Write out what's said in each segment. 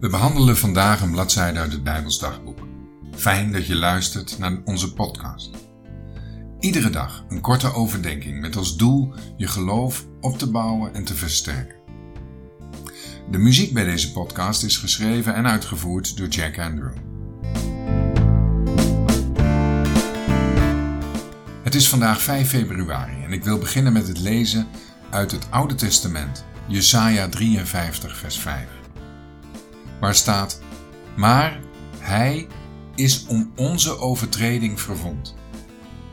We behandelen vandaag een bladzijde uit het Bijbelsdagboek. Fijn dat je luistert naar onze podcast. Iedere dag een korte overdenking met als doel je geloof op te bouwen en te versterken. De muziek bij deze podcast is geschreven en uitgevoerd door Jack Andrew. Het is vandaag 5 februari en ik wil beginnen met het lezen uit het Oude Testament, Jesaja 53, vers 5 waar staat: Maar hij is om onze overtreding verwond.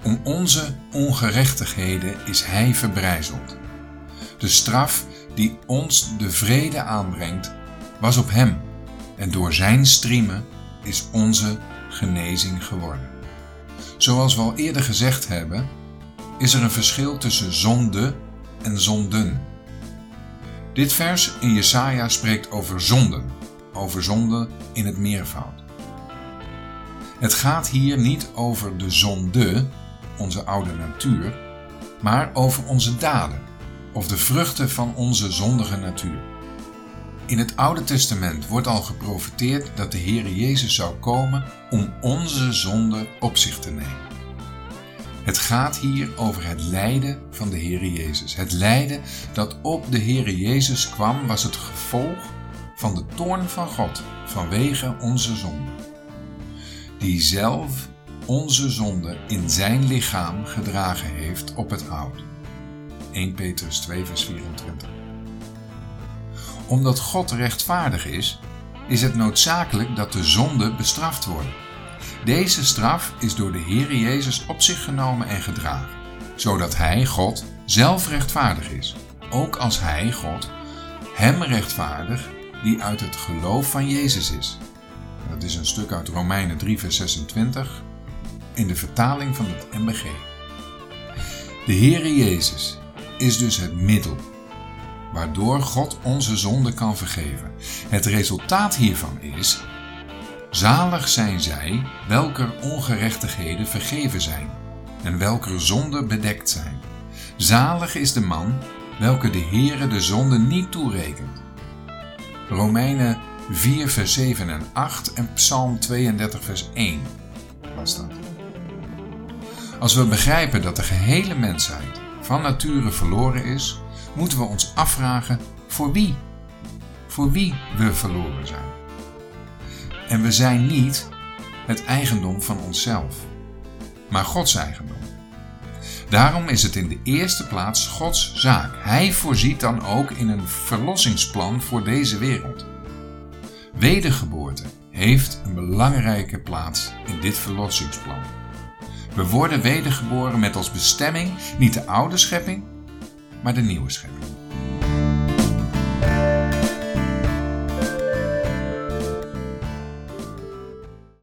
Om onze ongerechtigheden is hij verbrijzeld. De straf die ons de vrede aanbrengt, was op hem, en door zijn striemen is onze genezing geworden. Zoals we al eerder gezegd hebben, is er een verschil tussen zonde en zonden. Dit vers in Jesaja spreekt over zonden, over zonde in het meervoud. Het gaat hier niet over de zonde, onze oude natuur, maar over onze daden of de vruchten van onze zondige natuur. In het Oude Testament wordt al geprofiteerd dat de Heer Jezus zou komen om onze zonde op zich te nemen. Het gaat hier over het lijden van de Heer Jezus. Het lijden dat op de Heer Jezus kwam was het gevolg van de toorn van God vanwege onze zonde, die zelf onze zonde in zijn lichaam gedragen heeft op het hout. 1 Petrus 2 vers 24 Omdat God rechtvaardig is, is het noodzakelijk dat de zonde bestraft worden. Deze straf is door de Heer Jezus op zich genomen en gedragen, zodat Hij, God, zelf rechtvaardig is, ook als Hij, God, Hem rechtvaardig die uit het geloof van Jezus is. Dat is een stuk uit Romeinen 3, vers 26 in de vertaling van het MBG. De Heere Jezus is dus het middel waardoor God onze zonde kan vergeven. Het resultaat hiervan is: zalig zijn zij welker ongerechtigheden vergeven zijn en welker zonden bedekt zijn. Zalig is de man welke de Heere de zonde niet toerekent. Romeinen 4, vers 7 en 8 en Psalm 32, vers 1 was dat. Als we begrijpen dat de gehele mensheid van nature verloren is, moeten we ons afvragen voor wie? Voor wie we verloren zijn. En we zijn niet het eigendom van onszelf, maar Gods eigendom. Daarom is het in de eerste plaats Gods zaak. Hij voorziet dan ook in een verlossingsplan voor deze wereld. Wedergeboorte heeft een belangrijke plaats in dit verlossingsplan. We worden wedergeboren met als bestemming niet de oude schepping, maar de nieuwe schepping.